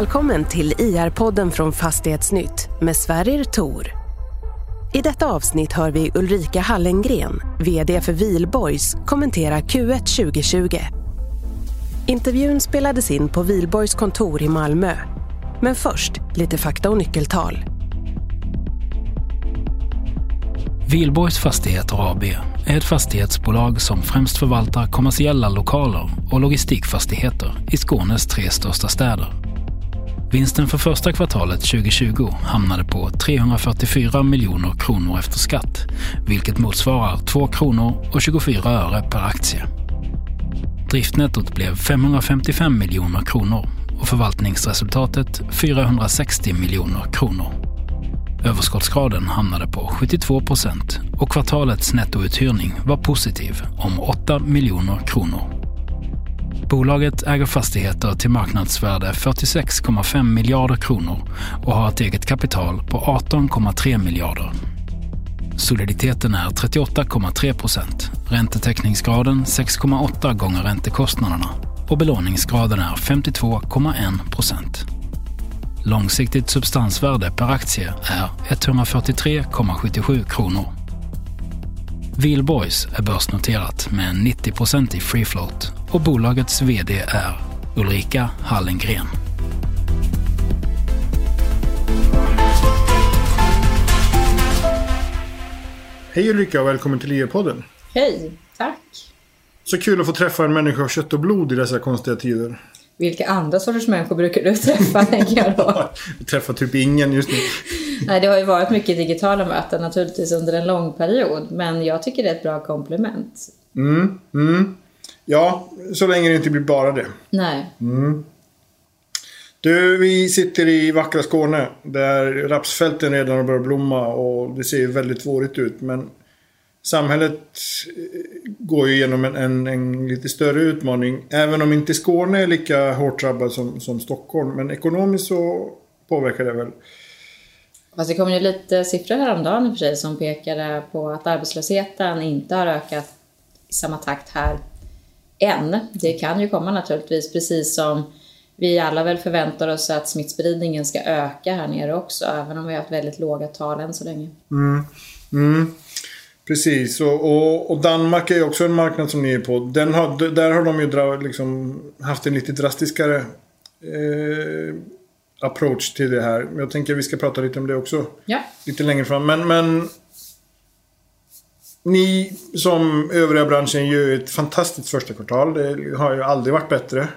Välkommen till IR-podden från Fastighetsnytt med Sverrir Tor. I detta avsnitt hör vi Ulrika Hallengren, VD för Vilborgs, kommentera Q1 2020. Intervjun spelades in på Vilborgs kontor i Malmö. Men först lite fakta och nyckeltal. Vilborgs Fastigheter AB är ett fastighetsbolag som främst förvaltar kommersiella lokaler och logistikfastigheter i Skånes tre största städer. Vinsten för första kvartalet 2020 hamnade på 344 miljoner kronor efter skatt, vilket motsvarar 2 kronor och 24 öre per aktie. Driftnettot blev 555 miljoner kronor och förvaltningsresultatet 460 miljoner kronor. Överskottsgraden hamnade på 72 procent och kvartalets nettouthyrning var positiv om 8 miljoner kronor. Bolaget äger fastigheter till marknadsvärde 46,5 miljarder kronor och har ett eget kapital på 18,3 miljarder. Soliditeten är 38,3 procent, räntetäckningsgraden 6,8 gånger räntekostnaderna och belåningsgraden är 52,1 procent. Långsiktigt substansvärde per aktie är 143,77 kronor. Wihlborgs är börsnoterat med en 90% i free float och bolagets VD är Ulrika Hallengren. Hej Ulrika och välkommen till IR-podden. Hej, tack. Så kul att få träffa en människa av kött och blod i dessa konstiga tider. Vilka andra sorters människor brukar du träffa, tänker jag då? Jag träffar typ ingen just nu. Nej, det har ju varit mycket digitala möten naturligtvis under en lång period, men jag tycker det är ett bra komplement. Mm, mm. Ja, så länge det inte blir bara det. Nej. Mm. Du, vi sitter i vackra Skåne där rapsfälten redan har börjat blomma och det ser väldigt vårigt ut. Men samhället eh, går ju igenom en, en, en, lite större utmaning. Även om inte Skåne är lika hårt drabbad som, som Stockholm. Men ekonomiskt så påverkar det väl. Fast det kom ju lite siffror häromdagen i och för sig som pekade på att arbetslösheten inte har ökat i samma takt här än. Det kan ju komma naturligtvis, precis som vi alla väl förväntar oss att smittspridningen ska öka här nere också, även om vi har haft väldigt låga tal än så länge. Mm. Mm. Precis, och, och, och, Danmark är ju också en marknad som ni är på. Den har, där har de ju dra, liksom, haft en lite drastiskare eh, approach till det här. Jag tänker att vi ska prata lite om det också. Ja. Lite längre fram. Men, men ni som övriga branschen gör ett fantastiskt första kvartal. Det har ju aldrig varit bättre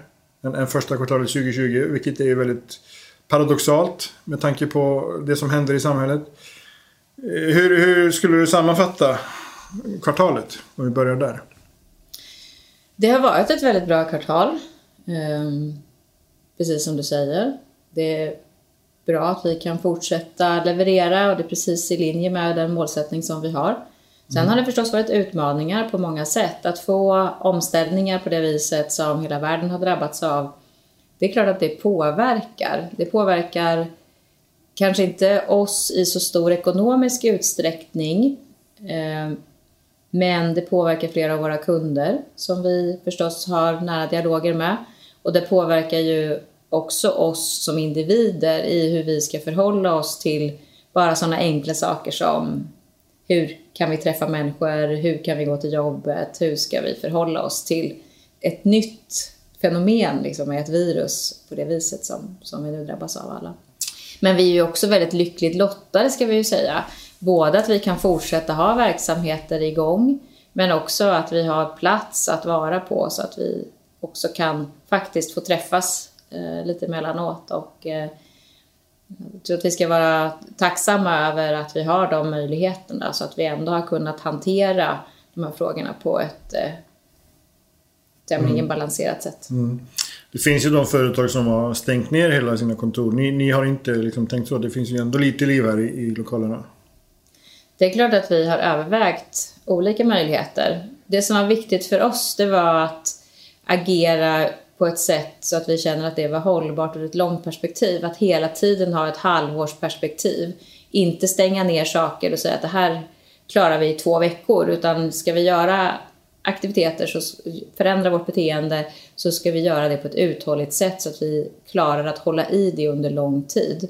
än, än första kvartalet 2020. Vilket är väldigt paradoxalt med tanke på det som händer i samhället. Hur, hur skulle du sammanfatta kvartalet? Om vi börjar där. Det har varit ett väldigt bra kvartal. Ehm, precis som du säger. Det är bra att vi kan fortsätta leverera och det är precis i linje med den målsättning som vi har. Sen har det förstås varit utmaningar på många sätt. Att få omställningar på det viset som hela världen har drabbats av. Det är klart att det påverkar. Det påverkar kanske inte oss i så stor ekonomisk utsträckning. Eh, men det påverkar flera av våra kunder som vi förstås har nära dialoger med. Och det påverkar ju också oss som individer i hur vi ska förhålla oss till bara sådana enkla saker som hur kan vi träffa människor? Hur kan vi gå till jobbet? Hur ska vi förhålla oss till ett nytt fenomen, liksom med ett virus på det viset som, som vi nu drabbas av alla. Men vi är ju också väldigt lyckligt lottade ska vi ju säga. Både att vi kan fortsätta ha verksamheter igång, men också att vi har plats att vara på så att vi också kan faktiskt få träffas eh, lite mellanåt och eh, jag tror att vi ska vara tacksamma över att vi har de möjligheterna så att vi ändå har kunnat hantera de här frågorna på ett eh, tämligen mm. balanserat sätt. Mm. Det finns ju de företag som har stängt ner hela sina kontor. Ni, ni har inte liksom tänkt så? Det finns ju ändå lite liv här i, i lokalerna. Det är klart att vi har övervägt olika möjligheter. Det som var viktigt för oss det var att agera på ett sätt så att vi känner att det var hållbart ur ett långt perspektiv. Att hela tiden ha ett halvårsperspektiv. Inte stänga ner saker och säga att det här klarar vi i två veckor. Utan ska vi göra aktiviteter, så förändra vårt beteende, så ska vi göra det på ett uthålligt sätt så att vi klarar att hålla i det under lång tid.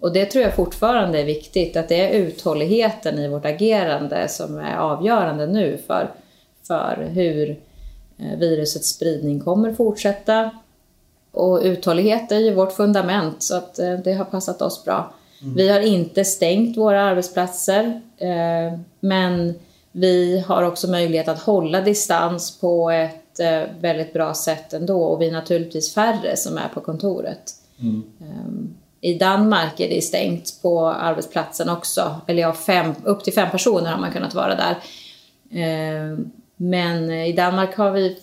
Och det tror jag fortfarande är viktigt, att det är uthålligheten i vårt agerande som är avgörande nu för, för hur eh, virusets spridning kommer fortsätta. Och uthållighet är ju vårt fundament, så att eh, det har passat oss bra. Mm. Vi har inte stängt våra arbetsplatser, eh, men vi har också möjlighet att hålla distans på ett väldigt bra sätt ändå och vi är naturligtvis färre som är på kontoret. Mm. Ehm, i Danmark är det stängt på arbetsplatsen också. Eller ja, fem, upp till fem personer har man kunnat vara där. Eh, men i Danmark har vi,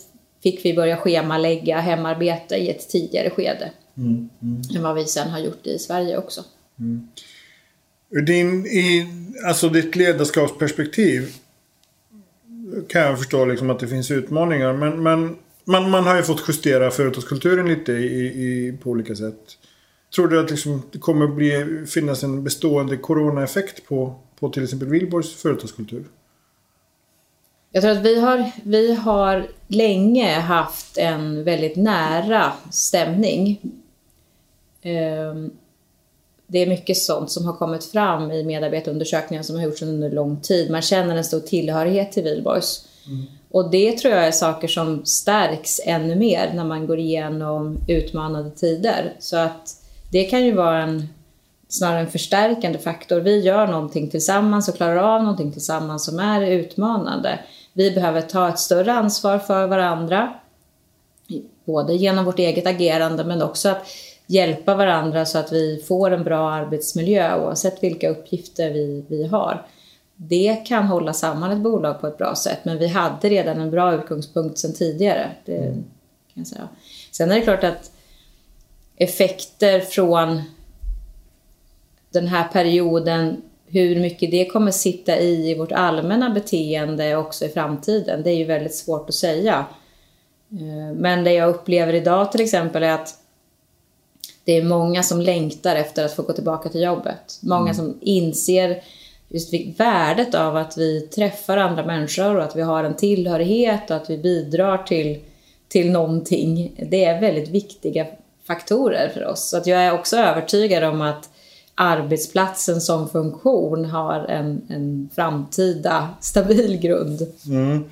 fick vi börja schemalägga hemarbete i ett tidigare skede. Mm, mm. Än vad vi sen har gjort i Sverige också. Mm. Din, i, alltså ditt ledarskapsperspektiv kan jag förstå liksom att det finns utmaningar. Men, men man, man har ju fått justera företagskulturen lite i, i, på olika sätt. Tror du att liksom, det kommer bli, finnas en bestående coronaeffekt på, på till exempel Wihlborgs företagskultur? Jag tror att vi har, vi har länge haft en väldigt nära stämning. Ehm, det är mycket sånt som har kommit fram i medarbetarundersökningar som har gjorts under lång tid. Man känner en stor tillhörighet till Wihlborgs. Mm. Och det tror jag är saker som stärks ännu mer när man går igenom utmanande tider. Så att det kan ju vara en, snarare en förstärkande faktor. Vi gör någonting tillsammans och klarar av någonting tillsammans som är utmanande. Vi behöver ta ett större ansvar för varandra, både genom vårt eget agerande men också att hjälpa varandra så att vi får en bra arbetsmiljö oavsett vilka uppgifter vi, vi har. Det kan hålla samman ett bolag på ett bra sätt men vi hade redan en bra utgångspunkt sedan tidigare. Det kan jag säga. Sen är det klart att effekter från den här perioden, hur mycket det kommer sitta i, i vårt allmänna beteende också i framtiden, det är ju väldigt svårt att säga. Eh, men det jag upplever idag till exempel är att det är många som längtar efter att få gå tillbaka till jobbet. Många mm. som inser just värdet av att vi träffar andra människor och att vi har en tillhörighet och att vi bidrar till, till någonting. Det är väldigt viktiga faktorer för oss. Så att jag är också övertygad om att arbetsplatsen som funktion har en, en framtida stabil grund. Mm.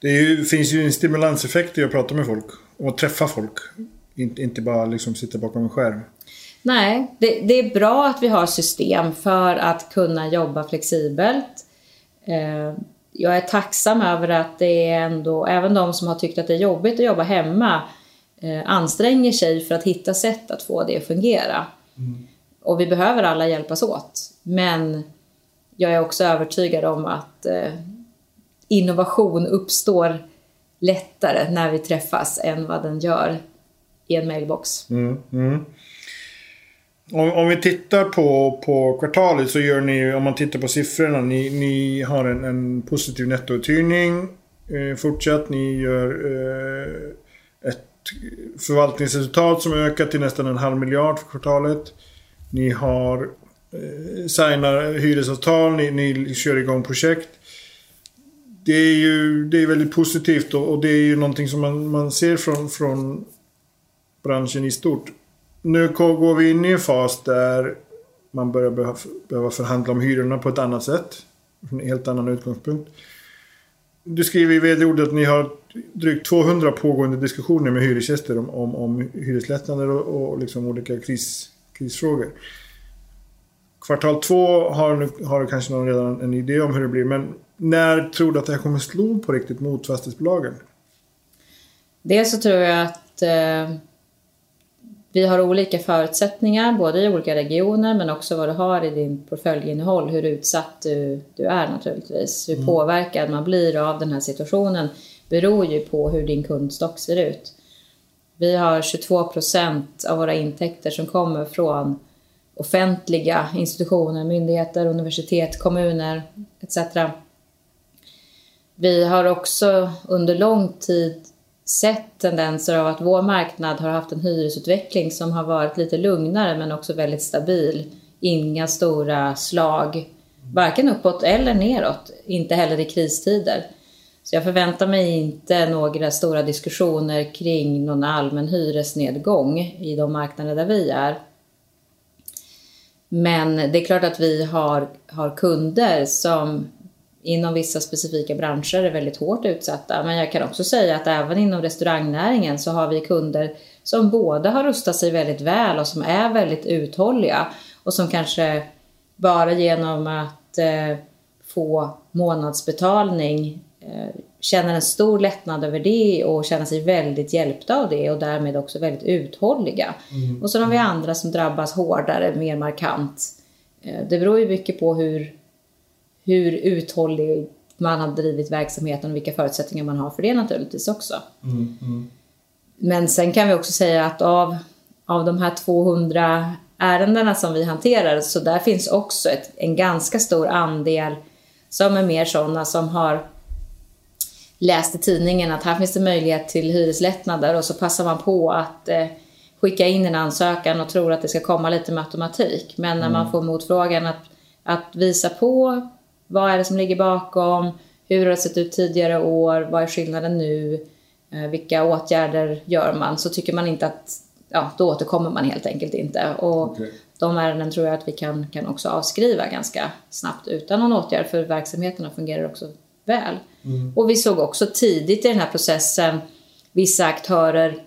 Det ju, finns ju en stimulanseffekt i att prata med folk och träffa folk. Inte, inte bara liksom sitta bakom en skärm. Nej, det, det, är bra att vi har system för att kunna jobba flexibelt. Eh, jag är tacksam över att det är ändå, även de som har tyckt att det är jobbigt att jobba hemma, eh, anstränger sig för att hitta sätt att få det att fungera. Mm. Och vi behöver alla hjälpas åt. Men jag är också övertygad om att eh, innovation uppstår lättare när vi träffas än vad den gör i en mailbox. Mm, mm. Om, om, vi tittar på, på kvartalet så gör ni, om man tittar på siffrorna, ni, ni har en, en positiv nettouthyrning eh, fortsatt. Ni gör eh, förvaltningsresultat som ökar till nästan en halv miljard för kvartalet. Ni har eh, signar hyresavtal, ni, ni kör igång projekt. Det är ju det är väldigt positivt och, och det är ju någonting som man, man ser från, från branschen i stort. Nu går vi in i en fas där man börjar behöva, behöva förhandla om hyrorna på ett annat sätt. Från en helt annan utgångspunkt. Du skriver i vd-ordet att ni har drygt 200 pågående diskussioner med hyresgäster om, om, om hyreslättnader och, och liksom olika kris, krisfrågor. Kvartal två har, har kanske någon redan en idé om hur det blir, men när tror du att det här kommer slå på riktigt mot fastighetsbolagen? Dels så tror jag att eh, vi har olika förutsättningar, både i olika regioner men också vad du har i din portföljinnehåll, hur utsatt du, du är naturligtvis, hur mm. påverkad man blir av den här situationen beror ju på hur din kundstock ser ut. Vi har 22 procent av våra intäkter som kommer från offentliga institutioner, myndigheter, universitet, kommuner etc. Vi har också under lång tid sett tendenser av att vår marknad har haft en hyresutveckling som har varit lite lugnare men också väldigt stabil. Inga stora slag, varken uppåt eller neråt, inte heller i kristider. Så jag förväntar mig inte några stora diskussioner kring någon allmän hyresnedgång i de marknader där vi är. Men det är klart att vi har, har kunder som inom vissa specifika branscher är väldigt hårt utsatta. Men jag kan också säga att även inom restaurangnäringen så har vi kunder som både har rustat sig väldigt väl och som är väldigt uthålliga och som kanske bara genom att eh, få månadsbetalning känner en stor lättnad över det och känner sig väldigt hjälpta av det och därmed också väldigt uthålliga. Mm. Och så har vi andra som drabbas hårdare, mer markant. Eh, det beror ju mycket på hur, hur uthållig man har drivit verksamheten och vilka förutsättningar man har för det naturligtvis också. Mm. Mm. Men sen kan vi också säga att av, av de här 200 ärendena som vi hanterar så där finns också ett, en ganska stor andel som är mer sådana som har läst i tidningen att här finns det möjlighet till hyreslättnader och så passar man på att eh, skicka in en ansökan och tror att det ska komma lite med automatik. Men när mm. man får motfrågan att, att visa på vad är det som ligger bakom, hur har det sett ut tidigare år, vad är skillnaden nu, eh, vilka åtgärder gör man, så tycker man inte att, ja, då återkommer man helt enkelt inte. Och okay. de ärenden tror jag att vi kan, kan också avskriva ganska snabbt utan någon åtgärd, för verksamheterna fungerar också väl. Mm. Och vi såg också tidigt i den här processen vissa aktörer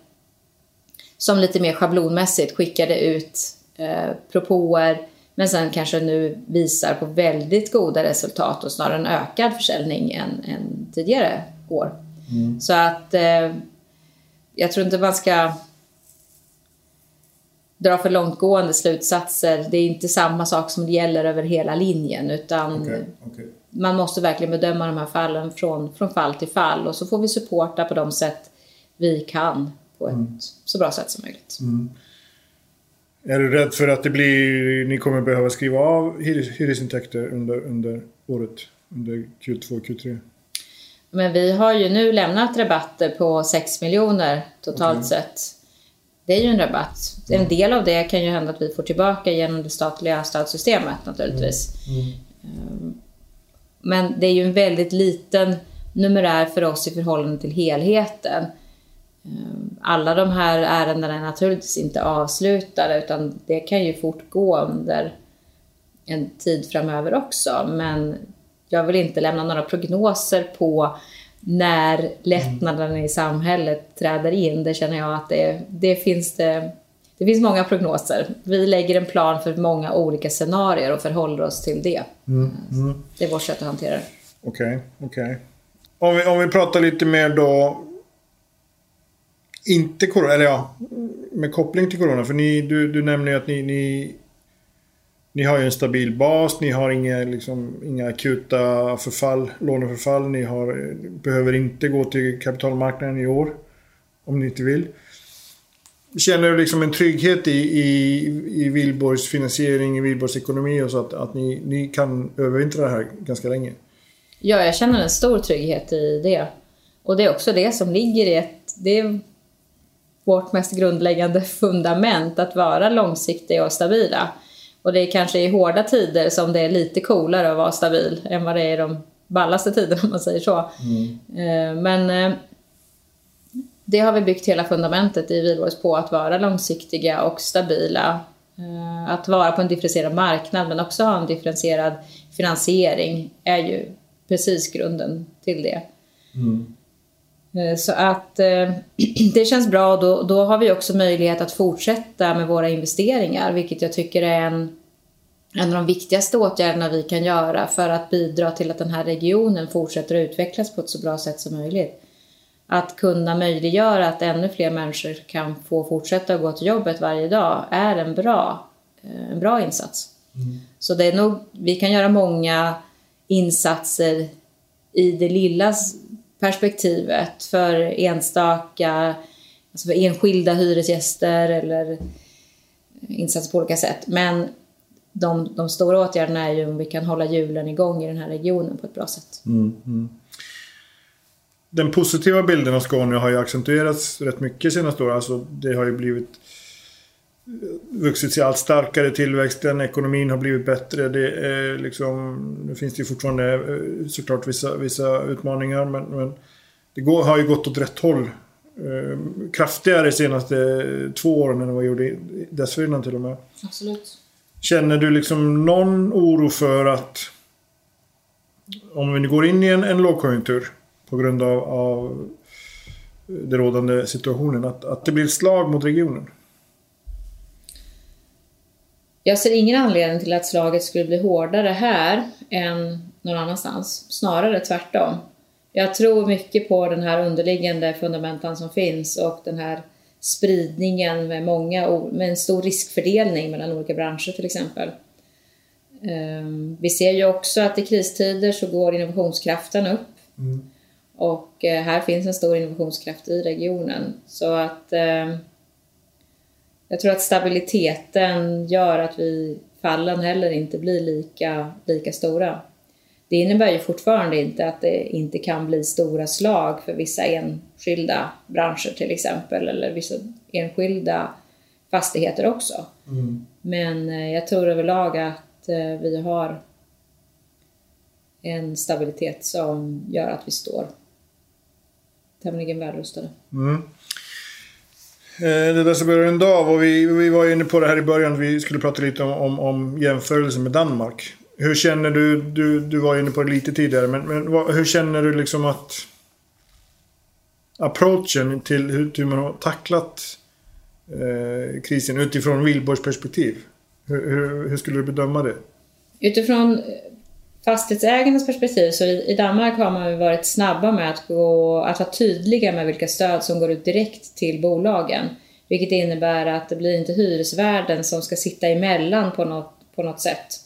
som lite mer schablonmässigt skickade ut eh, propåer men sen kanske nu visar på väldigt goda resultat och snarare en ökad försäljning än, än tidigare år. Mm. Så att eh, jag tror inte man ska dra för långtgående slutsatser. Det är inte samma sak som gäller över hela linjen utan okay, okay man måste verkligen bedöma de här fallen från, från fall till fall och så får vi supporta på de sätt vi kan på ett mm. så bra sätt som möjligt. Mm. Är du rädd för att det blir, ni kommer behöva skriva av hyresintäkter under, under året? Under Q2 Q3? Men vi har ju nu lämnat rabatter på 6 miljoner totalt okay. sett. Det är ju en rabatt. En del av det kan ju hända att vi får tillbaka genom det statliga stödsystemet naturligtvis. Mm. Men det är ju en väldigt liten numerär för oss i förhållande till helheten. Eh, alla de här ärendena är naturligtvis inte avslutade utan det kan ju fortgå under en tid framöver också. Men jag vill inte lämna några prognoser på när lättnaderna i samhället träder in. Det känner jag att det, det finns det det finns många prognoser. Vi lägger en plan för många olika scenarier och förhåller oss till det. Mm, mm. Det är vårt sätt att hantera det. Okej, okay, okej. Okay. Om, vi, om vi pratar lite mer då... Inte corona, eller ja, med koppling till corona. För ni, du, du nämner ju att ni, ni, ni har ju en stabil bas. Ni har inga, liksom, inga akuta förfall, låneförfall. Ni har, behöver inte gå till kapitalmarknaden i år. Om ni inte vill. Känner du liksom en trygghet i, i, i Wihlborgs finansiering, i Wihlborgs ekonomi och så att, att ni, ni kan övervintra det här ganska länge? Ja, jag känner en stor trygghet i det. Och det är också det som ligger i ett... Det är vårt mest grundläggande fundament, att vara långsiktiga och stabila. Och det är kanske i hårda tider som det är lite coolare att vara stabil än vad det är i de ballaste tiderna om man säger så. Mm. Eh, men eh, det har vi byggt hela fundamentet i Wihlborgs på, att vara långsiktiga och stabila. Eh, att vara på en differentierad marknad men också ha en differentierad finansiering är ju precis grunden till det. Mm. Eh, så att eh, det känns bra och då, då har vi också möjlighet att fortsätta med våra investeringar vilket jag tycker är en, en av de viktigaste åtgärderna vi kan göra för att bidra till att den här regionen fortsätter att utvecklas på ett så bra sätt som möjligt att kunna möjliggöra att ännu fler människor kan få fortsätta att gå till jobbet varje dag är en bra, eh, en bra insats. Mm. Så det är nog, vi kan göra många insatser i det lilla perspektivet för enstaka, alltså för enskilda hyresgäster eller insatser på olika sätt. Men de, de stora åtgärderna är ju om vi kan hålla hjulen igång i den här regionen på ett bra sätt. Mm, mm den positiva bilden av Skåne har ju accentuerats rätt mycket senaste åren. Alltså, det har ju blivit vuxit sig allt starkare, tillväxten, ekonomin har blivit bättre. Det är liksom, nu finns det ju fortfarande eh, såklart vissa, vissa utmaningar men, men det går, har ju gått åt rätt håll. Eh, kraftigare de senaste två åren än vad det gjorde dessförinnan till och med. Absolut. Känner du liksom någon oro för att om vi nu går in i en, en lågkonjunktur på grund av, av den rådande situationen, att, att det blir ett slag mot regionen? Jag ser ingen anledning till att slaget skulle bli hårdare här än någon annanstans. Snarare tvärtom. Jag tror mycket på den här underliggande fundamentan som finns och den här spridningen med, många, med en stor riskfördelning mellan olika branscher till exempel. Ehm, vi ser ju också att i kristider så går innovationskraften upp. Mm. Och eh, här finns en stor innovationskraft i regionen. Så att ehm, jag tror att stabiliteten gör att vi fallen heller inte blir lika, lika stora. Det innebär ju fortfarande inte att det inte kan bli stora slag för vissa enskilda branscher till exempel, eller vissa enskilda fastigheter också. Mm. Men eh, jag tror överlag att eh, vi har en stabilitet som gör att vi står tämligen välrustade. Mm. Eh, det där så börjar en dag och vi, vi var inne på det här i början. Vi skulle prata lite om, om, om jämförelse med Danmark. Hur känner du, du, du var inne på det lite tidigare, men, men vad, hur känner du liksom att approachen till hur, hur man har tacklat eh, krisen utifrån Wihlborgs perspektiv? Hur, hur, hur, skulle du bedöma det? Utifrån fastighetsägarnas perspektiv så i, i Danmark har man varit snabba med att, gå, att vara tydliga med vilka stöd som går ut direkt till bolagen. Vilket innebär att det blir inte hyresvärden som ska sitta emellan på något, på något sätt.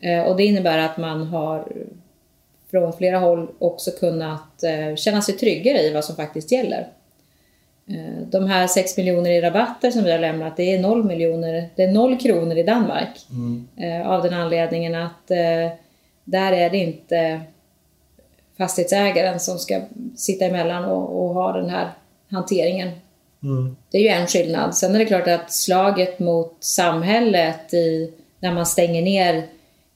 Eh, och det innebär att man har från flera håll också kunnat eh, känna sig tryggare i vad som faktiskt gäller. Eh, de här 6 miljoner i rabatter som vi har lämnat, det är 0 miljoner, det är 0 kronor i Danmark. Mm. Av den anledningen att där är det inte fastighetsägaren som ska sitta emellan och, och ha den här hanteringen. Mm. Det är ju en skillnad. Sen är det klart att slaget mot samhället i, när man stänger ner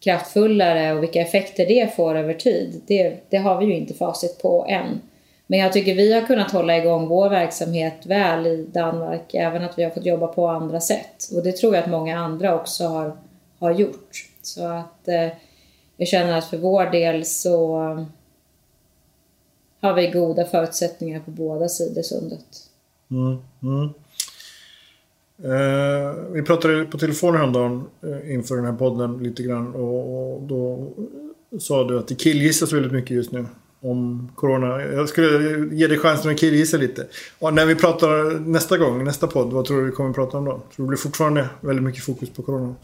kraftfullare och vilka effekter det får över tid, det, det har vi ju inte facit på än. Men jag tycker vi har kunnat hålla igång vår verksamhet väl i Danmark, även att vi har fått jobba på andra sätt. Och det tror jag att många andra också har, har gjort. Så att eh, jag känner att för vår del så har vi goda förutsättningar på båda sidor sundet. Mm, mm. Eh, vi pratade på telefon häromdagen eh, inför den här podden lite grann och, och då sa du att det killgissas väldigt mycket just nu om Corona. Jag skulle ge dig chansen att killgissa lite. Och när vi pratar nästa gång, nästa podd, vad tror du vi kommer prata om då? Tror du det blir fortfarande väldigt mycket fokus på Corona?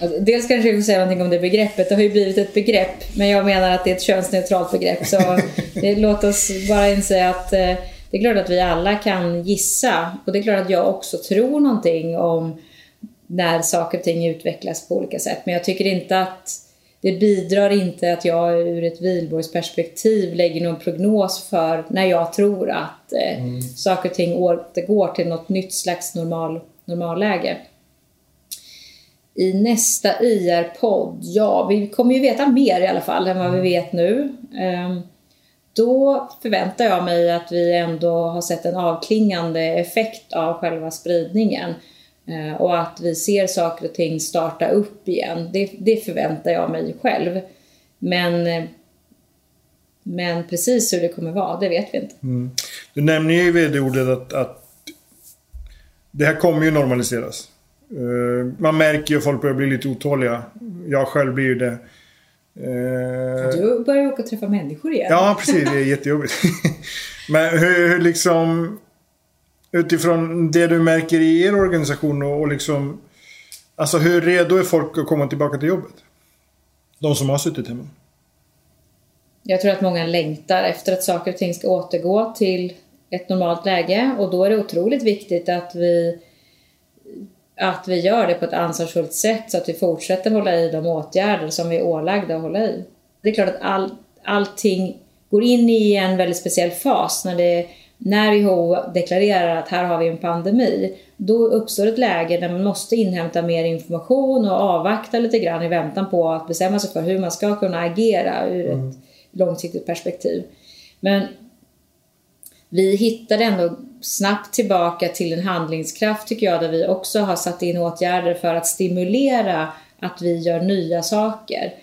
Alltså, dels kanske jag vill säga någonting om det begreppet. Det har ju blivit ett begrepp, men jag menar att det är ett könsneutralt begrepp. Så det, låt oss bara inse att eh, det är klart att vi alla kan gissa. Och det är klart att jag också tror någonting om när saker och ting utvecklas på olika sätt. Men jag tycker inte att det bidrar inte att jag ur ett Wihlborgs perspektiv lägger någon prognos för när jag tror att eh, mm. saker och ting återgår till något nytt slags normal, normalläge. I nästa IR-podd, ja, vi kommer ju veta mer i alla fall än vad vi mm. vet nu. Eh, då förväntar jag mig att vi ändå har sett en avklingande effekt av själva spridningen. Eh, och att vi ser saker och ting starta upp igen. Det, det förväntar jag mig själv. Men, eh, men precis hur det kommer vara, det vet vi inte. Mm. Du nämner ju i vd-ordet att, att det här kommer ju normaliseras. Uh, man märker ju att folk börjar bli lite otåliga. Jag själv blir ju det. Du börjar ju åka och träffa människor igen. Ja, precis. Det är jättejobbigt. Men hur, hur liksom utifrån det du märker i er organisation och, och liksom... Alltså hur redo är folk att komma tillbaka till jobbet? De som har suttit hemma. Jag tror att många längtar efter att saker och ting ska återgå till ett normalt läge och då är det otroligt viktigt att vi att vi gör det på ett ansvarsfullt sätt så att vi fortsätter hålla i de åtgärder som vi är ålagda att hålla i. Det är klart att all, allting går in i en väldigt speciell fas när det när WHO deklarerar att här har vi en pandemi, då uppstår ett läge där man måste inhämta mer information och avvakta lite grann i väntan på att bestämma sig för hur man ska kunna agera ur ett mm. långsiktigt perspektiv. Men vi hittade ändå snabbt tillbaka till en handlingskraft tycker jag, där vi också har satt in åtgärder för att stimulera att vi gör nya saker.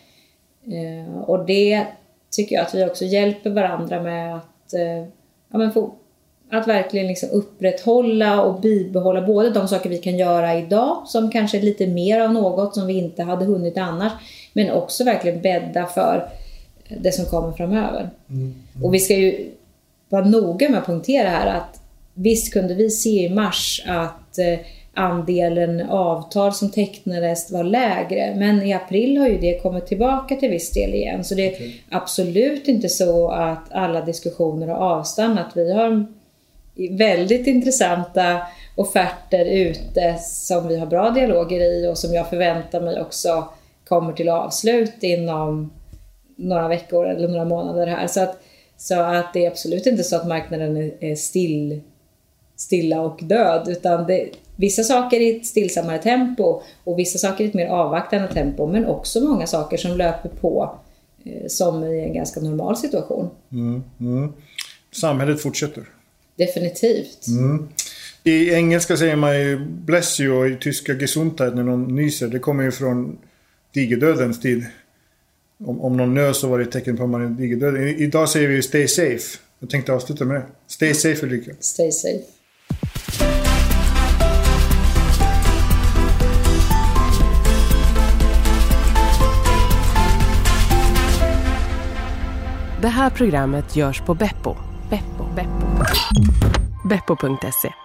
Eh, och det tycker jag att vi också hjälper varandra med att, eh, ja, men få, att verkligen liksom upprätthålla och bibehålla både de saker vi kan göra idag, som kanske är lite mer av något som vi inte hade hunnit annars, men också verkligen bädda för det som kommer framöver. Mm. Mm. Och vi ska ju vara noga med att punktera här att visst kunde vi se i mars att eh, andelen avtal som tecknades var lägre. Men i april har ju det kommit tillbaka till viss del igen. Så det är okay. absolut inte så att alla diskussioner har avstannat. Vi har väldigt intressanta offerter ute som vi har bra dialoger i och som jag förväntar mig också kommer till avslut inom några veckor eller några månader här. Så att, så att det är absolut inte så att marknaden är still, stilla och död utan det, vissa saker i ett stillsammare tempo och vissa saker i ett mer avvaktande tempo men också många saker som löper på eh, som i en ganska normal situation. Mm, mm. Samhället fortsätter. Definitivt. Mm. I engelska säger man ju bless you och i tyska Gesundheit när någon nyser. Det kommer ju från digerdödens tid. Om, om någon nös så var det ett tecken på att man är digerdöd. Idag säger vi stay safe. Jag tänkte avsluta med det. Stay safe Ulrika. Stay safe. Det här programmet görs på Beppo. Beppo. Beppo. Beppo.se